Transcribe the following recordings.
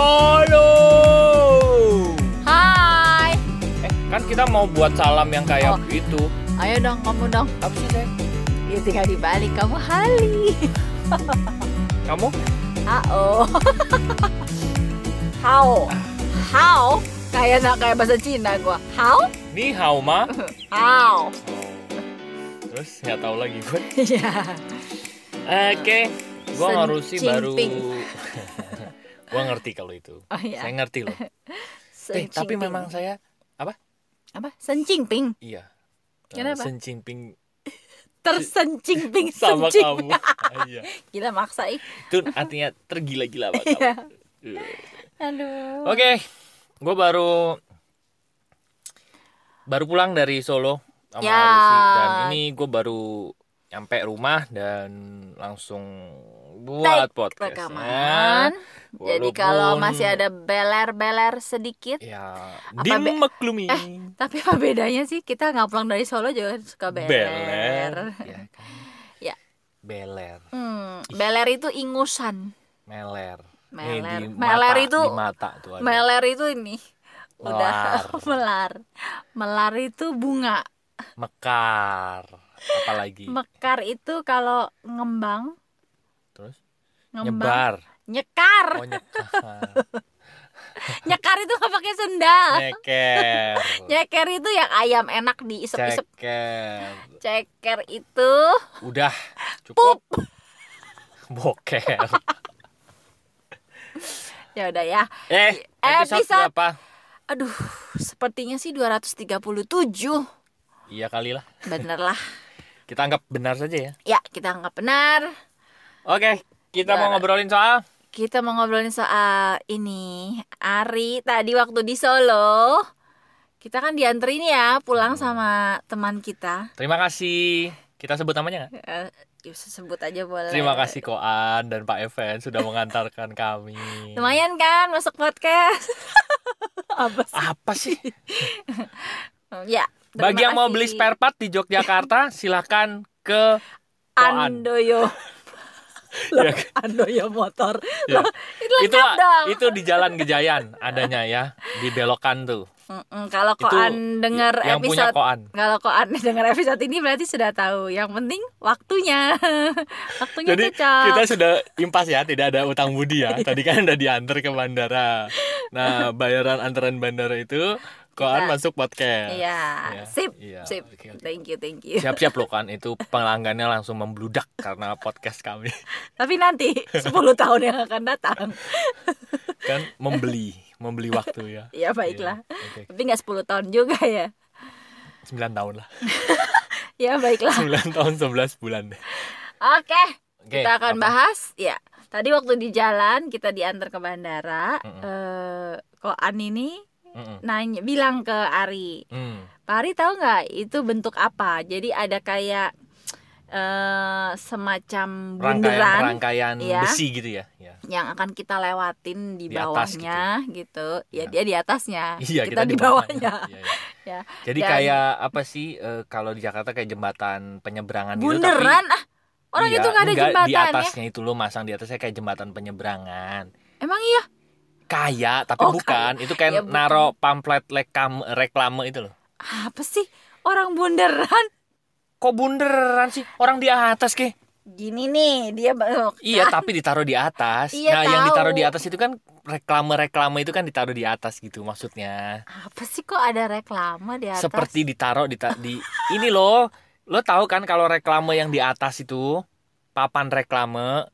Halo. Hai. Eh, kan kita mau buat salam yang kayak Oh. itu. Ayo dong kamu dong. Apa sih, Sayang? Ya tinggal dibalik kamu Hali. Kamu? Hao. Hao. Hao. Kayak nak kayak bahasa Cina gua. Hao? Ni hao ma. Hao. Terus nggak tahu lagi gue. Iya. Oke, gua Sen ngarusi baru. Gua ngerti kalau itu. Oh iya. Saya ngerti loh. Eh, tapi memang saya apa? Sen Jinping. iya. Kenapa? Sen Jinping Tersencing ping sama sencing. kamu. iya. Gila maksa ih. Itu artinya tergila-gila banget. Iya. Iya. Aduh. Oke, gue baru baru pulang dari Solo sama Ya. Arusi dan ini gue baru nyampe rumah dan langsung buat Take podcast. Rekaman. Jadi kalau Walaupun- masih ada beler-beler sedikit, ya Apa be- dimaklumi. Eh, tapi apa bedanya sih? Kita nggak pulang dari Solo juga suka beler. beler. Ya kan. Ya. Beler, Hmm, beler itu ingusan. meler. Meler. Meler mata, itu- di mata tuh ada. Meler itu ini. Udah Melar. melar. Melar itu bunga. Mekar. Apalagi? Mekar itu kalau ngembang, Terus ngembang. nyebar. Nyekar. Oh nyekar. Nyekar itu nggak pakai sendal. Nyeker. Nyeker itu yang ayam enak diisep-isep. Ceker. Ceker itu Udah cukup. Boker. ya udah ya. Eh, episode, Episode- berapa? Aduh, sepertinya sih 237. Iya kali lah. Bener lah. Kita anggap benar saja ya. Ya, kita nggak benar. Oke, kita mau Gimana? ngobrolin soal Kita mau ngobrolin soal ini. Ari tadi waktu di Solo, kita kan dianterin ya pulang sama teman kita. Terima kasih. Kita sebut namanya nggak? Eh, ya, sebut aja boleh. Terima kasih Koan dan Pak Evan sudah mengantarkan kami. Lumayan kan masuk podcast. Apa sih? Apa sih? Ya. Bagi yang terima mau kasih. beli spare part di Yogyakarta, silahkan ke Koan. Andoyo. Ya, Andoyo motor. ya. Loh, itu itu dong. itu di Jalan Gejayan adanya ya, di belokan tuh. Mm-mm, kalau Itu koan dengar episode Koan. kalau koan dengar episode ini berarti sudah tahu. Yang penting waktunya. waktunya Jadi cocok. kita sudah impas ya, tidak ada utang budi ya. Tadi kan udah diantar ke bandara. Nah, bayaran antaran bandara itu koan masuk podcast. Iya, Ya, sip, iya, sip. oke, oke. Thank you, thank you. Siap-siap loh kan itu pelanggannya langsung membludak karena podcast kami Tapi nanti 10 tahun yang akan datang. kan membeli, membeli waktu ya. Ya baiklah. Iya, Oke, Tapi nggak 10 tahun juga ya. 9 tahun lah. Ya baiklah. 9 tahun 11 bulan deh. Oke, Oke, kita akan apa? bahas ya. Tadi waktu di jalan kita diantar ke bandara, Mm-mm. eh koan ini Mm-mm. nanya bilang ke Ari, Hmm. Pak Ari tahu nggak itu bentuk apa? Jadi ada kayak eh semacam bunderan Rangkaian-rangkaian Iya. besi gitu ya. ya. yang akan kita lewatin di, Di bawahnya gitu. Ya Iya. dia di atasnya, Iya, kita, di bawahnya. Iya, iya. Ya. Jadi Dan- kayak apa sih eh, kalau di Jakarta kayak jembatan penyeberangan gitu Bunderan ah. Orang Iya, itu nggak ada enggak, di jembatannya. atasnya itu lo masang di atasnya kayak jembatan penyeberangan. Emang iya? Kayak tapi Oh, bukan. Itu kayak Ya, bukan. naro pamflet rekam reklame itu loh. Apa sih? Orang bunderan Kok bunderan sih? Orang di atas ke? gini nih dia ba- Iya, tapi ditaruh di atas. Iya, nah, yang tahu. ditaruh di atas itu kan reklame-reklame itu kan ditaruh di atas gitu maksudnya. apa sih kok ada reklame di atas? Seperti ditaruh di di ini loh. Lo tahu kan kalau reklame yang di atas itu papan reklame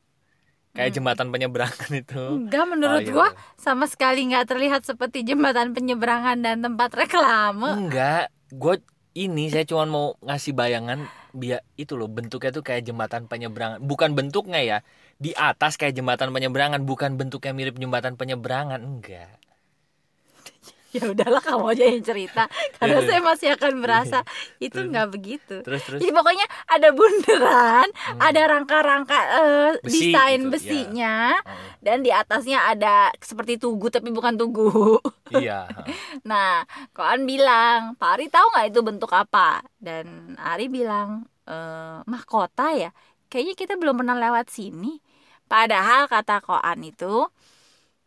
kayak Hmm. jembatan penyeberangan itu. Enggak menurut Oh, iya, gua iya. sama sekali nggak terlihat seperti jembatan penyeberangan dan tempat reklame. Enggak, gue ini saya cuma mau ngasih bayangan biar itu loh bentuknya tuh kayak jembatan penyeberangan. Bukan bentuknya ya, di atas kayak jembatan penyeberangan, bukan bentuknya mirip jembatan penyeberangan, enggak. Ya udahlah kamu aja yang cerita karena Iya. saya masih akan merasa itu Terus. nggak begitu. Terus terus Jadi pokoknya ada bunderan, Hmm. ada rangka-rangka eh, Besi desain gitu, besinya Oh, dan di atasnya ada seperti tugu tapi bukan tugu. iya. Nah, Koan bilang, Pak Ari tahu nggak itu bentuk apa? Dan Ari bilang, e, mahkota ya. Kayaknya kita belum pernah lewat sini. Padahal kata Koan itu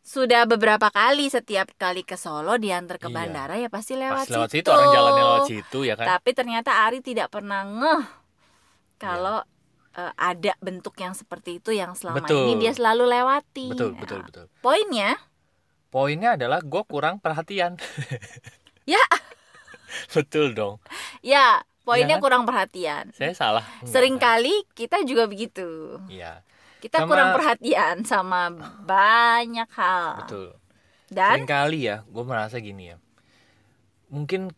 sudah beberapa kali setiap kali ke Solo diantar ke Iya. bandara ya pasti lewat Pas lewat situ. situ orang jalannya lewat situ ya kan. Tapi ternyata Ari tidak pernah ngeh kalau Iya. eh, ada bentuk yang seperti itu yang selama Betul. ini dia selalu lewati. Betul, Nah, betul, betul. Poinnya Poinnya adalah gue kurang perhatian. Ya. betul dong. ya poinnya kan? kurang perhatian. Saya salah. Enggak, kan? Seringkali kita juga begitu. Iya, Kita Sama- kurang perhatian sama banyak hal. betul. Dan Seringkali ya, gue merasa gini ya. Mungkin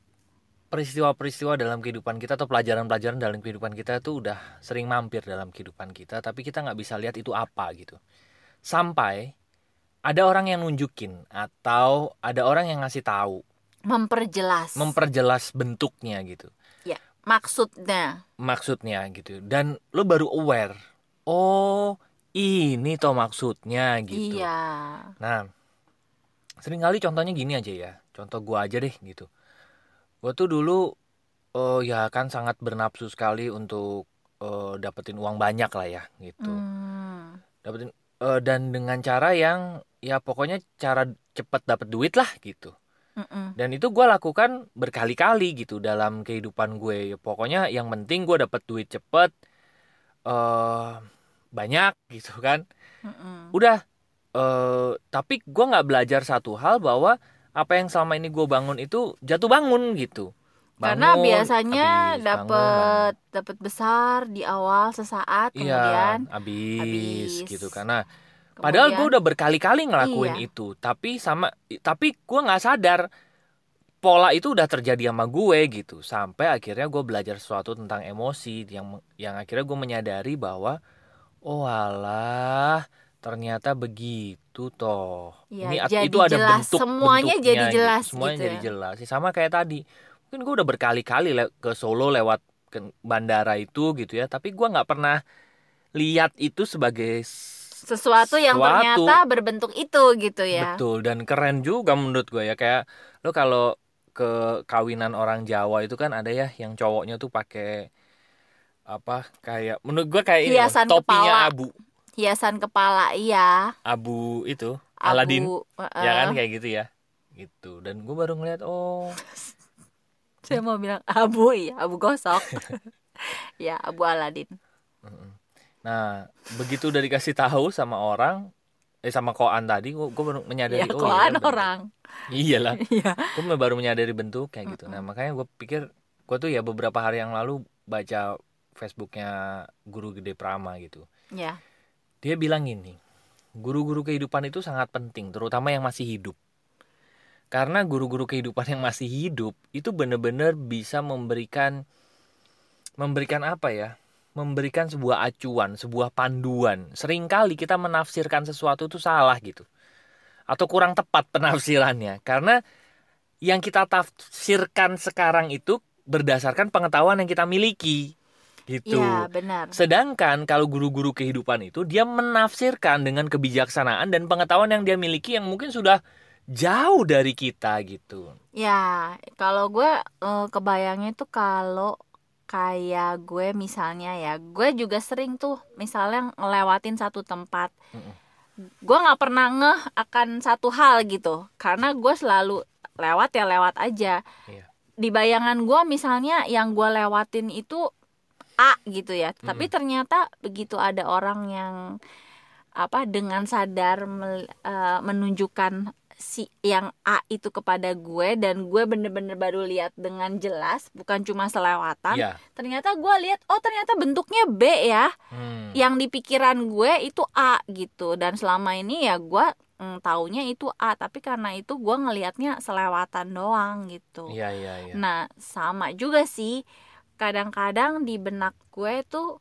peristiwa-peristiwa dalam kehidupan kita atau pelajaran-pelajaran dalam kehidupan kita itu udah sering mampir dalam kehidupan kita, tapi kita nggak bisa lihat itu apa gitu. Sampai ada orang yang nunjukin atau ada orang yang ngasih tahu, memperjelas memperjelas bentuknya gitu. maksudnya. maksudnya gitu dan lo baru aware oh ini toh maksudnya gitu Iya. nah sering kali contohnya gini aja ya contoh gua aja deh gitu gua tuh dulu oh ya kan sangat bernafsu sekali untuk eh, dapetin uang banyak lah ya gitu Hmm. dapetin eh, dan dengan cara yang ya pokoknya cara cepet dapet duit lah gitu Mm-mm. dan itu gue lakukan berkali-kali gitu dalam kehidupan gue Ya, pokoknya yang penting gue dapet duit cepet eh banyak gitu kan Mm-mm. udah eh tapi gue nggak belajar satu hal bahwa apa yang selama ini gue bangun itu jatuh bangun gitu Karena Bangun, biasanya habis, bangun, dapat dapat besar di awal sesaat iya kemudian habis, habis. gitu karena Padahal gue kemudian- udah berkali-kali ngelakuin Iya. itu, tapi sama tapi gue nggak sadar pola itu udah terjadi sama gue gitu. Sampai akhirnya gue belajar sesuatu tentang emosi yang yang akhirnya gue menyadari bahwa oh alah ternyata begitu toh. Iya, at- jadi itu ada jelas. bentuk Semuanya bentuknya jadi jelas Semuanya gitu jadi ya. jelas. Ya, Sama kayak tadi. Mungkin gue udah berkali-kali le- ke Solo lewat ke bandara itu gitu ya, tapi gue nggak pernah lihat itu sebagai sesuatu yang Sesuatu. ternyata berbentuk itu gitu ya. Betul dan keren juga menurut gue ya kayak lo kalau ke kawinan orang Jawa itu kan ada ya yang cowoknya tuh pakai apa kayak menurut gue kayak ini loh, Hiasan topinya kepala. abu Hiasan kepala iya. abu itu Abu, Aladin eh, ya kan kayak gitu ya gitu dan gue baru ngeliat oh Saya mau bilang abu ya, abu gosok. ya, abu Aladin. nah begitu udah dikasih tahu sama orang eh sama koan tadi gue gue baru menyadari Ya, oh koan iya, orang. iyalah Iya. gue baru menyadari bentuk kayak gitu nah makanya gue pikir gue tuh ya beberapa hari yang lalu baca Facebooknya guru gede Prama gitu. Ya. dia bilang gini guru-guru kehidupan itu sangat penting terutama yang masih hidup. Karena guru-guru kehidupan yang masih hidup itu benar-benar bisa memberikan memberikan apa ya? Memberikan sebuah acuan sebuah panduan. Seringkali kita menafsirkan sesuatu itu salah gitu. Atau kurang tepat penafsirannya. Karena yang kita tafsirkan sekarang itu berdasarkan pengetahuan yang kita miliki gitu Iya, benar. Sedangkan kalau guru-guru kehidupan itu dia menafsirkan dengan kebijaksanaan dan pengetahuan yang dia miliki yang mungkin sudah jauh dari kita gitu. Ya, kalau gue eh, kebayangnya tuh kalau kayak gue misalnya ya, gue juga sering tuh misalnya ngelewatin satu tempat, gue nggak pernah ngeh akan satu hal gitu, karena gue selalu lewat ya lewat aja. Iya. Di bayangan gue misalnya yang gue lewatin itu A gitu ya, tapi ternyata begitu ada orang yang apa dengan sadar mel- eh, menunjukkan si yang A itu kepada gue dan gue bener-bener baru lihat dengan jelas bukan cuma selewatan Iya. ternyata gue lihat oh ternyata bentuknya B ya Hmm. yang di pikiran gue itu A gitu dan selama ini ya gue mm, taunya itu A tapi karena itu gue ngelihatnya selewatan doang gitu Iya, iya, iya. Nah, sama juga sih. Kadang-kadang di benak gue tuh,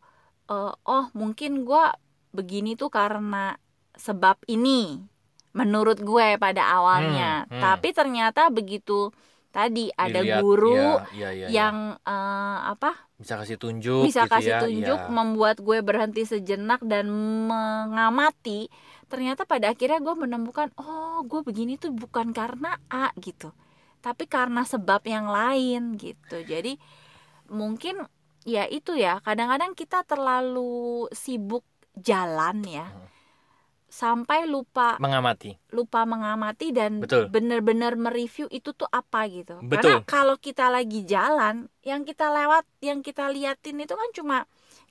eh, oh mungkin gue begini tuh karena sebab ini. Menurut gue pada awalnya. Hmm, hmm. Tapi ternyata begitu tadi ada Dilihat, guru iya, iya, iya. yang eh, apa bisa kasih tunjuk bisa gitu kasih ya, tunjuk iya. membuat gue berhenti sejenak dan mengamati ternyata pada akhirnya gue menemukan oh gue begini tuh bukan karena A gitu tapi karena sebab yang lain gitu jadi mungkin ya itu ya kadang-kadang kita terlalu sibuk jalan ya Hmm. sampai lupa mengamati lupa mengamati dan Betul. benar-benar mereview itu tuh apa gitu. Betul. Karena kalau kita lagi jalan, yang kita lewat, yang kita liatin itu kan cuma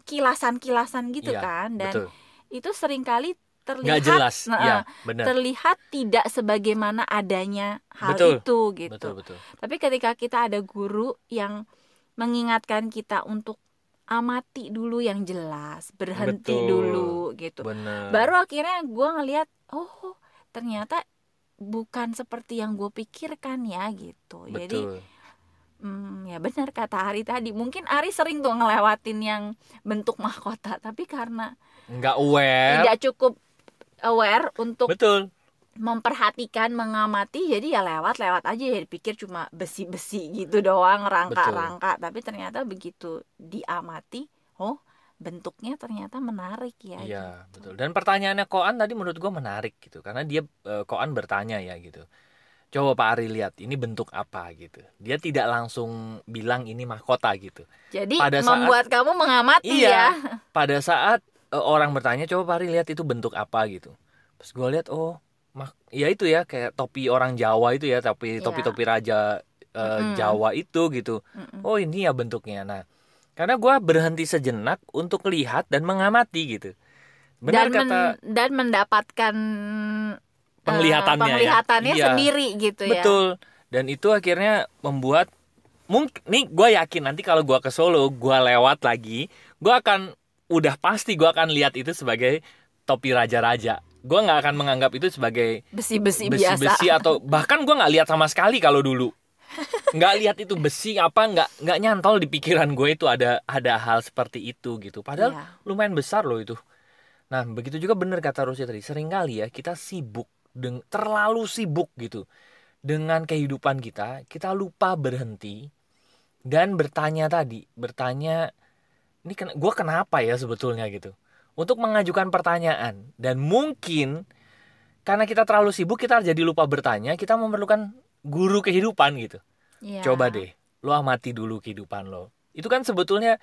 kilasan-kilasan gitu Iya, kan, dan betul itu sering kali terlihat nggak jelas Nah, ya benar terlihat tidak sebagaimana adanya hal Betul. itu gitu. betul betul Tapi ketika kita ada guru yang mengingatkan kita untuk amati dulu yang jelas, berhenti Betul. dulu gitu. benar Baru akhirnya gue ngelihat, oh ternyata bukan seperti yang gue pikirkan ya gitu. Jadi betul hmm, ya benar kata Ari tadi. Mungkin Ari sering tuh ngelewatin yang bentuk mahkota, tapi karena nggak aware tidak cukup aware untuk betul memperhatikan mengamati jadi ya lewat lewat aja ya dipikir cuma besi-besi gitu doang rangka-rangka tapi ternyata begitu diamati oh bentuknya ternyata menarik ya Iya gitu. betul. Dan pertanyaannya Koan tadi menurut gue menarik gitu, karena dia eh, Koan bertanya ya gitu. Coba Pak Ari lihat ini bentuk apa gitu. Dia tidak langsung bilang ini mahkota gitu. jadi Pada saat- membuat kamu mengamati Iya. ya Pada saat eh, orang bertanya, coba Pak Ari lihat itu bentuk apa gitu. Pas gue lihat, oh, mak, ya itu ya kayak topi orang Jawa itu ya, topi Iya. topi topi raja eh, Mm-mm. Jawa itu gitu. Mm-mm. Oh ini ya bentuknya. Nah, karena gue berhenti sejenak untuk lihat dan mengamati gitu. Benar dan men- kata dan mendapatkan penglihatannya ya. penglihatannya Iya. sendiri gitu ya Betul. Dan itu akhirnya membuat mungkin nih gue yakin nanti kalau gue ke Solo, gue lewat lagi, gue akan udah pasti gue akan lihat itu sebagai topi raja-raja. Gue nggak akan menganggap itu sebagai besi-besi biasa. besi-besi atau bahkan gue nggak lihat sama sekali kalau dulu. Nggak lihat itu besi apa nggak nggak nyantol di pikiran gue itu ada ada hal seperti itu gitu. Padahal Iya. lumayan besar loh itu. Nah begitu juga bener kata Rusia tadi sering kali ya kita sibuk deng terlalu sibuk gitu dengan kehidupan kita kita lupa berhenti dan bertanya tadi bertanya ini ken gue kenapa ya sebetulnya? gitu untuk mengajukan pertanyaan. Dan mungkin karena kita terlalu sibuk kita jadi lupa bertanya kita memerlukan guru kehidupan gitu. Iya. coba deh lo amati dulu kehidupan lo. Itu kan sebetulnya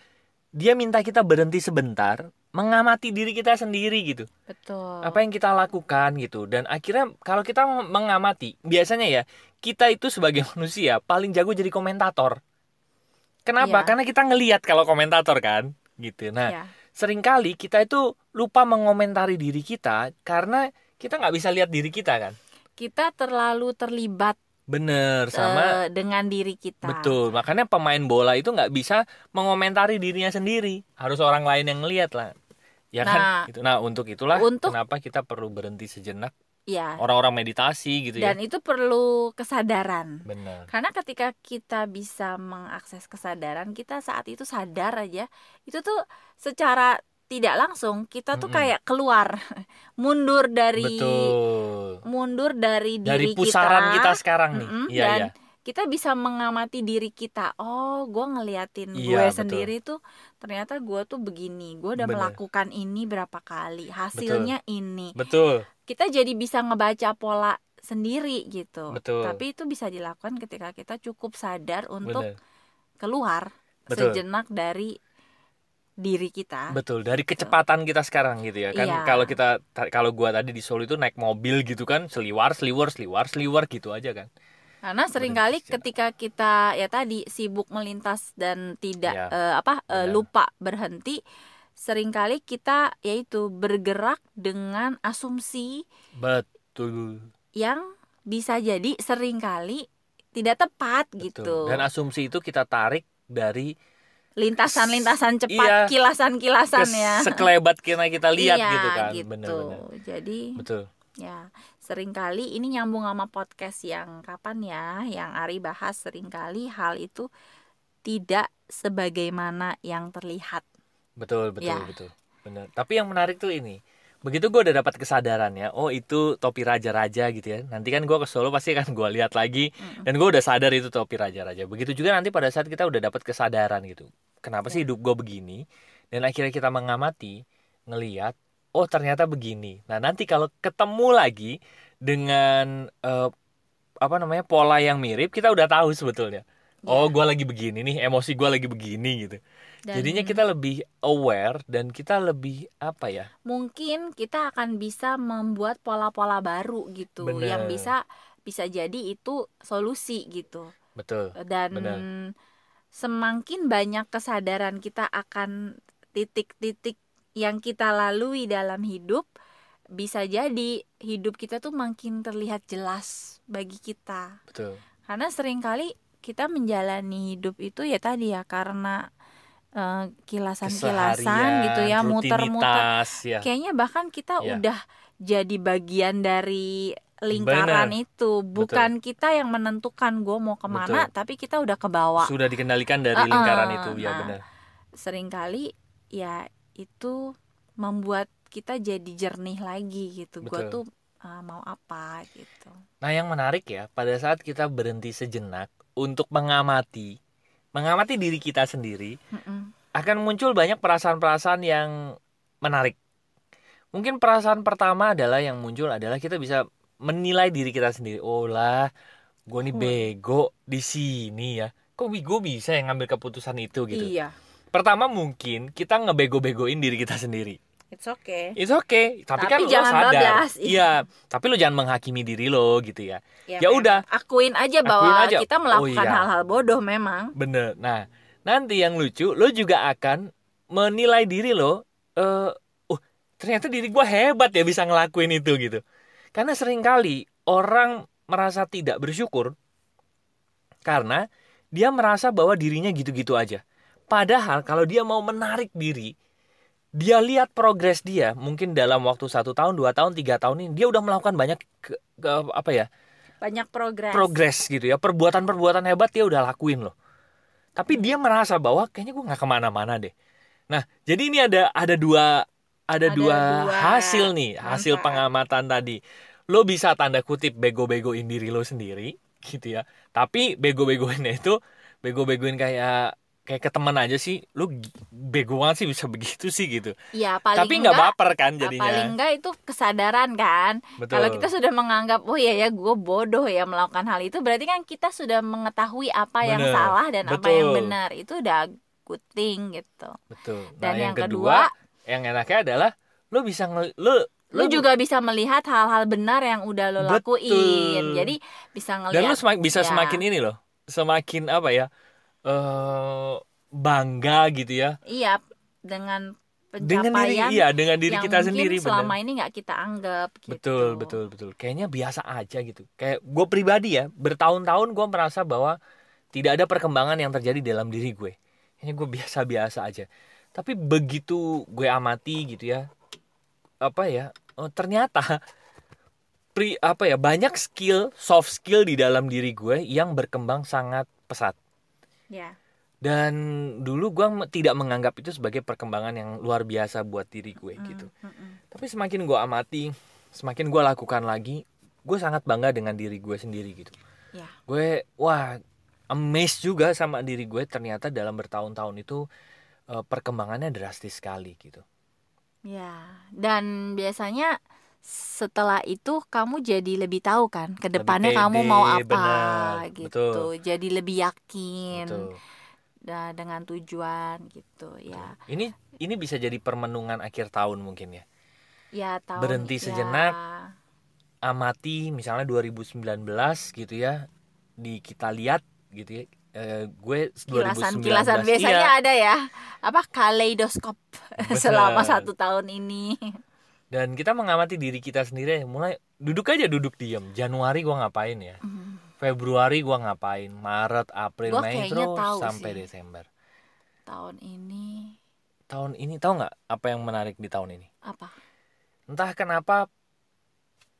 dia minta kita berhenti sebentar mengamati diri kita sendiri gitu. Betul. Apa yang kita lakukan gitu. Dan akhirnya kalau kita mengamati biasanya ya kita itu sebagai manusia paling jago jadi komentator. Kenapa? Iya. karena kita ngelihat kalau komentator kan gitu. Nah Iya. Sering kali kita itu lupa mengomentari diri kita karena kita nggak bisa lihat diri kita kan? Kita terlalu terlibat bener sama eh, dengan diri kita. Betul makanya pemain bola itu nggak bisa mengomentari dirinya sendiri. Harus orang lain yang ngelihat lah. Ya Nah, kan gitu. Nah untuk itulah untuk- kenapa kita perlu berhenti sejenak ya orang-orang meditasi gitu dan ya itu perlu kesadaran. Benar. Karena ketika kita bisa mengakses kesadaran kita saat itu sadar aja itu tuh secara tidak langsung kita tuh Mm-mm. kayak keluar mundur dari betul. mundur dari dari diri pusaran kita, sekarang nih. Mm-mm, iya dan iya kita bisa mengamati diri kita oh gue ngeliatin Iya, gue betul. sendiri tuh ternyata gue tuh begini gue udah Bener. melakukan ini berapa kali hasilnya ini betul kita jadi bisa ngebaca pola sendiri gitu Betul. tapi itu bisa dilakukan ketika kita cukup sadar untuk benar keluar Betul. sejenak dari diri kita betul dari kecepatan kita sekarang gitu ya kan Iya. kalau kita ta- kalau gua tadi di Solo itu naik mobil gitu kan seliwar seliwar seliwar seliwar gitu aja kan karena sering kali ketika kita ya tadi sibuk melintas dan tidak Iya, eh, apa benar. lupa berhenti sering kali kita yaitu bergerak dengan asumsi betul. yang bisa jadi sering kali tidak tepat betul. gitu. Dan asumsi itu kita tarik dari lintasan-lintasan cepat Iya. kilasan-kilasan ya. sekelebat kita kita lihat Iya, gitu kan. Gitu. bener-bener jadi betul. ya sering kali ini nyambung sama podcast yang kapan ya yang Ari bahas sering kali hal itu tidak sebagaimana yang terlihat betul betul Ya. betul benar tapi yang menarik tuh ini begitu gue udah dapat kesadaran ya oh itu topi raja-raja gitu ya nanti kan gue ke Solo pasti kan gue lihat lagi Mm-mm. dan gue udah sadar itu topi raja-raja begitu juga nanti pada saat kita udah dapat kesadaran gitu kenapa sih Ya. hidup gue begini dan akhirnya kita mengamati ngeliat oh ternyata begini nah nanti kalau ketemu lagi dengan eh, apa namanya pola yang mirip kita udah tahu sebetulnya oh Ya. gue lagi begini nih emosi gue lagi begini gitu Dan Jadinya kita lebih aware dan kita lebih apa ya? mungkin kita akan bisa membuat pola-pola baru gitu Bener. yang bisa bisa jadi itu solusi gitu Betul. dan Benar. semakin banyak kesadaran kita akan titik-titik yang kita lalui dalam hidup bisa jadi hidup kita tuh makin terlihat jelas bagi kita Betul. karena sering kali kita menjalani hidup itu ya tadi ya karena eh, kilasan-kilasan gitu ya muter-muter ya. kayaknya bahkan kita Ya. udah jadi bagian dari lingkaran Bener. itu bukan kita yang menentukan gue mau ke mana tapi kita udah kebawa Sudah dikendalikan dari Uh-uh, lingkaran itu, ya nah. benar. sering kali ya itu membuat kita jadi jernih lagi gitu gue tuh uh, mau apa gitu Nah, yang menarik ya, pada saat kita berhenti sejenak untuk mengamati, mengamati diri kita sendiri, Mm-mm. akan muncul banyak perasaan-perasaan yang menarik. Mungkin perasaan pertama adalah yang muncul adalah kita bisa menilai diri kita sendiri. Oh lah, gue nih Hmm. bego di sini ya. Kok gue bisa yang ngambil keputusan itu gitu. iya Pertama mungkin kita ngebego-begoin diri kita sendiri. it's okay It's okay, tapi, Tapi kan lo jangan sadar. bablas, iya. Iya, tapi lo jangan menghakimi diri lo gitu ya. Ya memang. udah. akuin aja bahwa Akuin aja. kita Oh, melakukan iya. hal-hal bodoh memang Bener. Nah, nanti yang lucu, lo juga akan menilai diri lo. eh oh, ternyata diri gue hebat ya bisa ngelakuin itu gitu. Karena sering kali orang merasa tidak bersyukur karena dia merasa bahwa dirinya gitu-gitu aja. Padahal kalau dia mau menarik diri, dia lihat progres dia mungkin dalam waktu satu tahun, dua tahun, tiga tahun ini dia udah melakukan banyak ke- ke- apa ya banyak progres. progres gitu ya. Perbuatan-perbuatan hebat dia udah lakuin loh. Tapi dia merasa bahwa kayaknya gue nggak ke mana-mana deh. Nah jadi ini ada ada dua ada, Ada dua, dua. hasil nih hasil pengamatan tadi. Lo bisa tanda kutip bego-begoin diri lo sendiri gitu ya. Tapi bego-begoinnya itu bego-begoin kayak kayak ke teman aja sih gi- bego banget sih bisa begitu sih gitu ya paling tapi nggak baper kan jadinya paling enggak itu kesadaran kan betul kalau kita sudah menganggap oh iya ya gue bodoh ya melakukan hal itu berarti kan kita sudah mengetahui apa yang Bener. salah dan apa yang Betul. benar itu udah good thing gitu betul dan nah yang, yang kedua, yang enaknya adalah lo bisa ngel- lo lu juga bisa melihat hal-hal benar yang udah lo Betul. lakuin jadi bisa dan lu ngelihat semak- bisa ya. semakin ini loh semakin apa ya eh bangga gitu ya. Iya dengan dengan diri pencapaian iya dengan diri yang kita sendiri selama bener ini nggak kita anggap gitu. betul betul betul. Kayaknya biasa aja gitu. Kayak gue pribadi ya bertahun-tahun gue merasa bahwa tidak ada perkembangan yang terjadi dalam diri gue. Kayaknya gue biasa-biasa aja. Tapi begitu gue amati gitu ya apa ya oh, ternyata pri apa ya banyak skill soft skill di dalam diri gue yang berkembang sangat pesat ya. Dan dulu gue tidak menganggap itu sebagai perkembangan yang luar biasa buat diri gue gitu Mm, mm, mm. tapi semakin gue amati semakin gue lakukan lagi gue sangat bangga dengan diri gue sendiri gitu. Ya. Gue wah amazed juga sama diri gue ternyata dalam bertahun-tahun itu eh, perkembangannya drastis sekali gitu. Ya, dan biasanya setelah itu kamu jadi lebih tahu kan ke depannya kamu mau apa benar, gitu. betul. Jadi lebih yakin betul dengan tujuan gitu ya. ini ini bisa jadi permenungan akhir tahun mungkin ya Ya tahun Berhenti ya, sejenak, amati misalnya 2019 gitu ya di kita lihat gitu ya eh, gue 2019 Kilasan-kilasan iya, biasanya ada ya. Apa kaleidoskop selama satu tahun ini. Dan kita mengamati diri kita sendiri mulai duduk aja duduk diem. Januari gua ngapain ya? Februari gua ngapain? Maret April Gua Mei terus sampai sih. Desember. Tahun ini. Tahun ini tahu nggak apa yang menarik di tahun ini? Apa? entah kenapa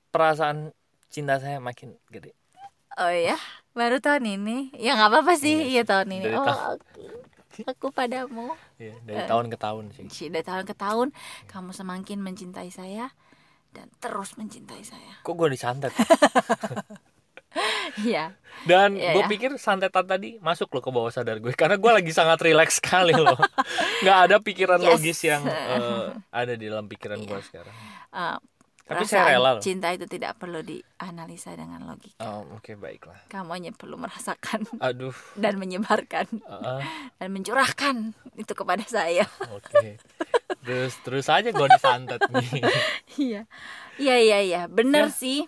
perasaan cinta saya makin gede. Oh ya, baru tahun ini. Ya nggak apa-apa sih, Iya iya tahun ini. Dari Oh, tahun- oke. Aku padamu. ya, dari tahun ke tahun sih Dari tahun ke tahun kamu semakin mencintai saya dan terus mencintai saya. kok gue disantet Iya. dan Iya, gue ya. pikir santetan tadi masuk loh ke bawah sadar gue karena gue lagi sangat rileks sekali loh nggak ada pikiran Yes. logis yang eh, ada di dalam pikiran gue Iya. sekarang Eh, Tapi Perasaan saya rela loh. cinta itu tidak perlu dianalisa dengan logika Oh, oke baiklah. kamu hanya perlu merasakan Aduh. dan menyebarkan uh, dan mencurahkan itu kepada saya oke. Terus terus aja gue disantet nih. iya iya iya iya bener Ya. sih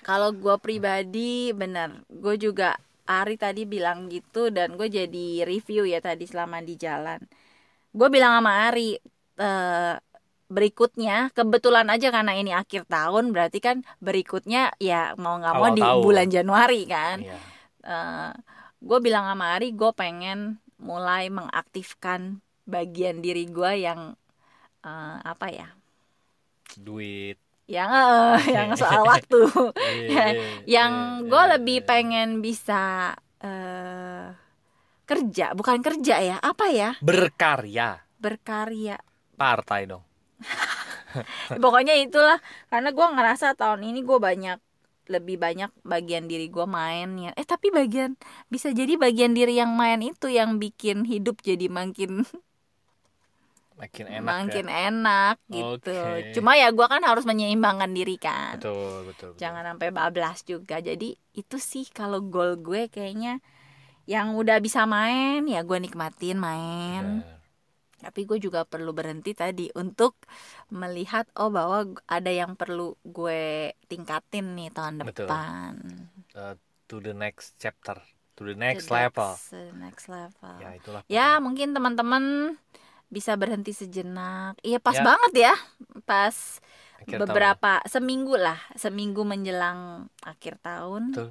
kalau gue pribadi bener gue juga Ari tadi bilang gitu dan gue jadi review ya tadi selama di jalan gue bilang sama Ari eh, berikutnya kebetulan aja karena ini akhir tahun berarti kan berikutnya ya mau nggak mau Awal di tahun. bulan Januari kan Iya. gue bilang sama Ari gue pengen mulai mengaktifkan bagian diri gue yang eh, apa ya Duit. yang eh, yang soal waktu Iya, yang iya, gue iya, lebih iya. pengen bisa eh kerja bukan kerja ya apa ya berkarya. berkarya Partai dong. pokoknya itulah karena gue ngerasa tahun ini gue banyak lebih banyak bagian diri gue main ya eh tapi bagian bisa jadi bagian diri yang main itu yang bikin hidup jadi makin Makin enak makin ya. enak gitu Oke. cuma ya gue kan harus menyeimbangkan diri kan Betul, betul, betul. jangan sampai bablas juga jadi itu sih kalau goal gue kayaknya yang udah bisa main ya gue nikmatin main Bener. Tapi gue juga perlu berhenti tadi untuk melihat oh bahwa ada yang perlu gue tingkatin nih tahun Betul. depan Uh, to the next chapter, to the next The level. next- the next level Ya itulah. ya mungkin teman-teman bisa berhenti sejenak iya pas Ya. banget ya pas Akhir tahun. beberapa seminggu lah seminggu menjelang akhir tahun Betul.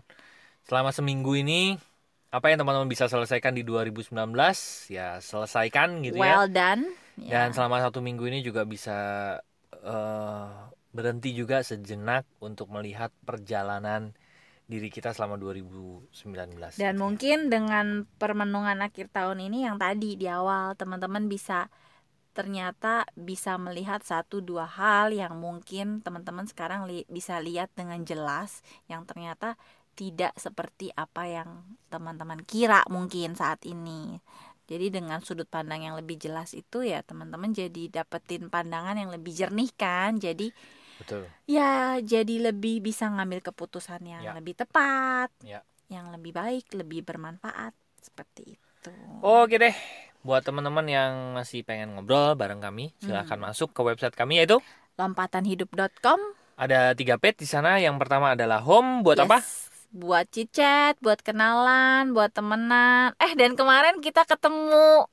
Selama seminggu ini apa yang teman-teman bisa selesaikan di 2019 ya selesaikan gitu ya. well done ya. Dan selama satu minggu ini juga bisa eh, berhenti juga sejenak untuk melihat perjalanan diri kita selama 2019. Dan gitu ya. mungkin dengan permenungan akhir tahun ini yang tadi di awal teman-teman bisa ternyata bisa melihat satu dua hal yang mungkin teman-teman sekarang li- bisa lihat dengan jelas yang ternyata tidak seperti apa yang teman-teman kira mungkin saat ini. Jadi dengan sudut pandang yang lebih jelas itu ya teman-teman jadi dapetin pandangan yang lebih jernih kan. Jadi Betul. ya jadi lebih bisa ngambil keputusan yang Ya. lebih tepat Ya. yang lebih baik lebih bermanfaat seperti itu Oke deh. Buat teman-teman yang masih pengen ngobrol bareng kami, silahkan masuk ke website kami yaitu lompatanhidup.com ada tiga page di sana. Yang pertama adalah home buat apa? Buat cicet buat kenalan buat temenan eh dan kemarin kita ketemu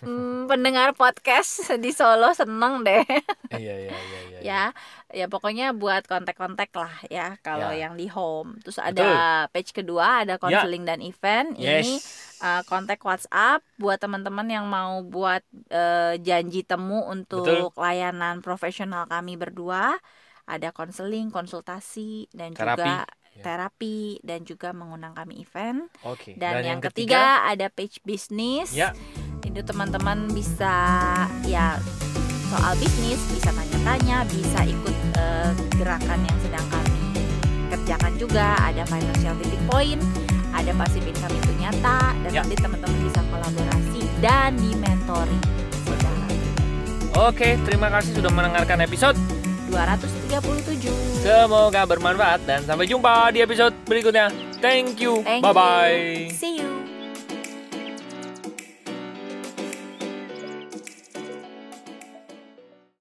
hmm, pendengar podcast di Solo seneng deh Iya iya iya iya. ya ya pokoknya buat kontak-kontak lah ya kalau Ya. yang di home terus ada page kedua ada konseling dan event ini Yes. uh, kontak WhatsApp buat teman-teman yang mau buat uh, janji temu untuk Betul. layanan profesional kami berdua ada konseling konsultasi dan Terapi. juga Ya. terapi dan juga mengundang kami event Oke. dan, yang, ketiga, ada page bisnis Ya. itu teman-teman bisa ya soal bisnis bisa tanya-tanya bisa ikut uh, gerakan yang sedang kami kerjakan juga ada financial tipping point ada passive income itu nyata dan Ya. nanti teman-teman bisa kolaborasi dan di mentoring Oke, terima kasih sudah mendengarkan episode. 237 Semoga bermanfaat dan sampai jumpa di episode berikutnya. Thank you. Thank Bye you. bye. see you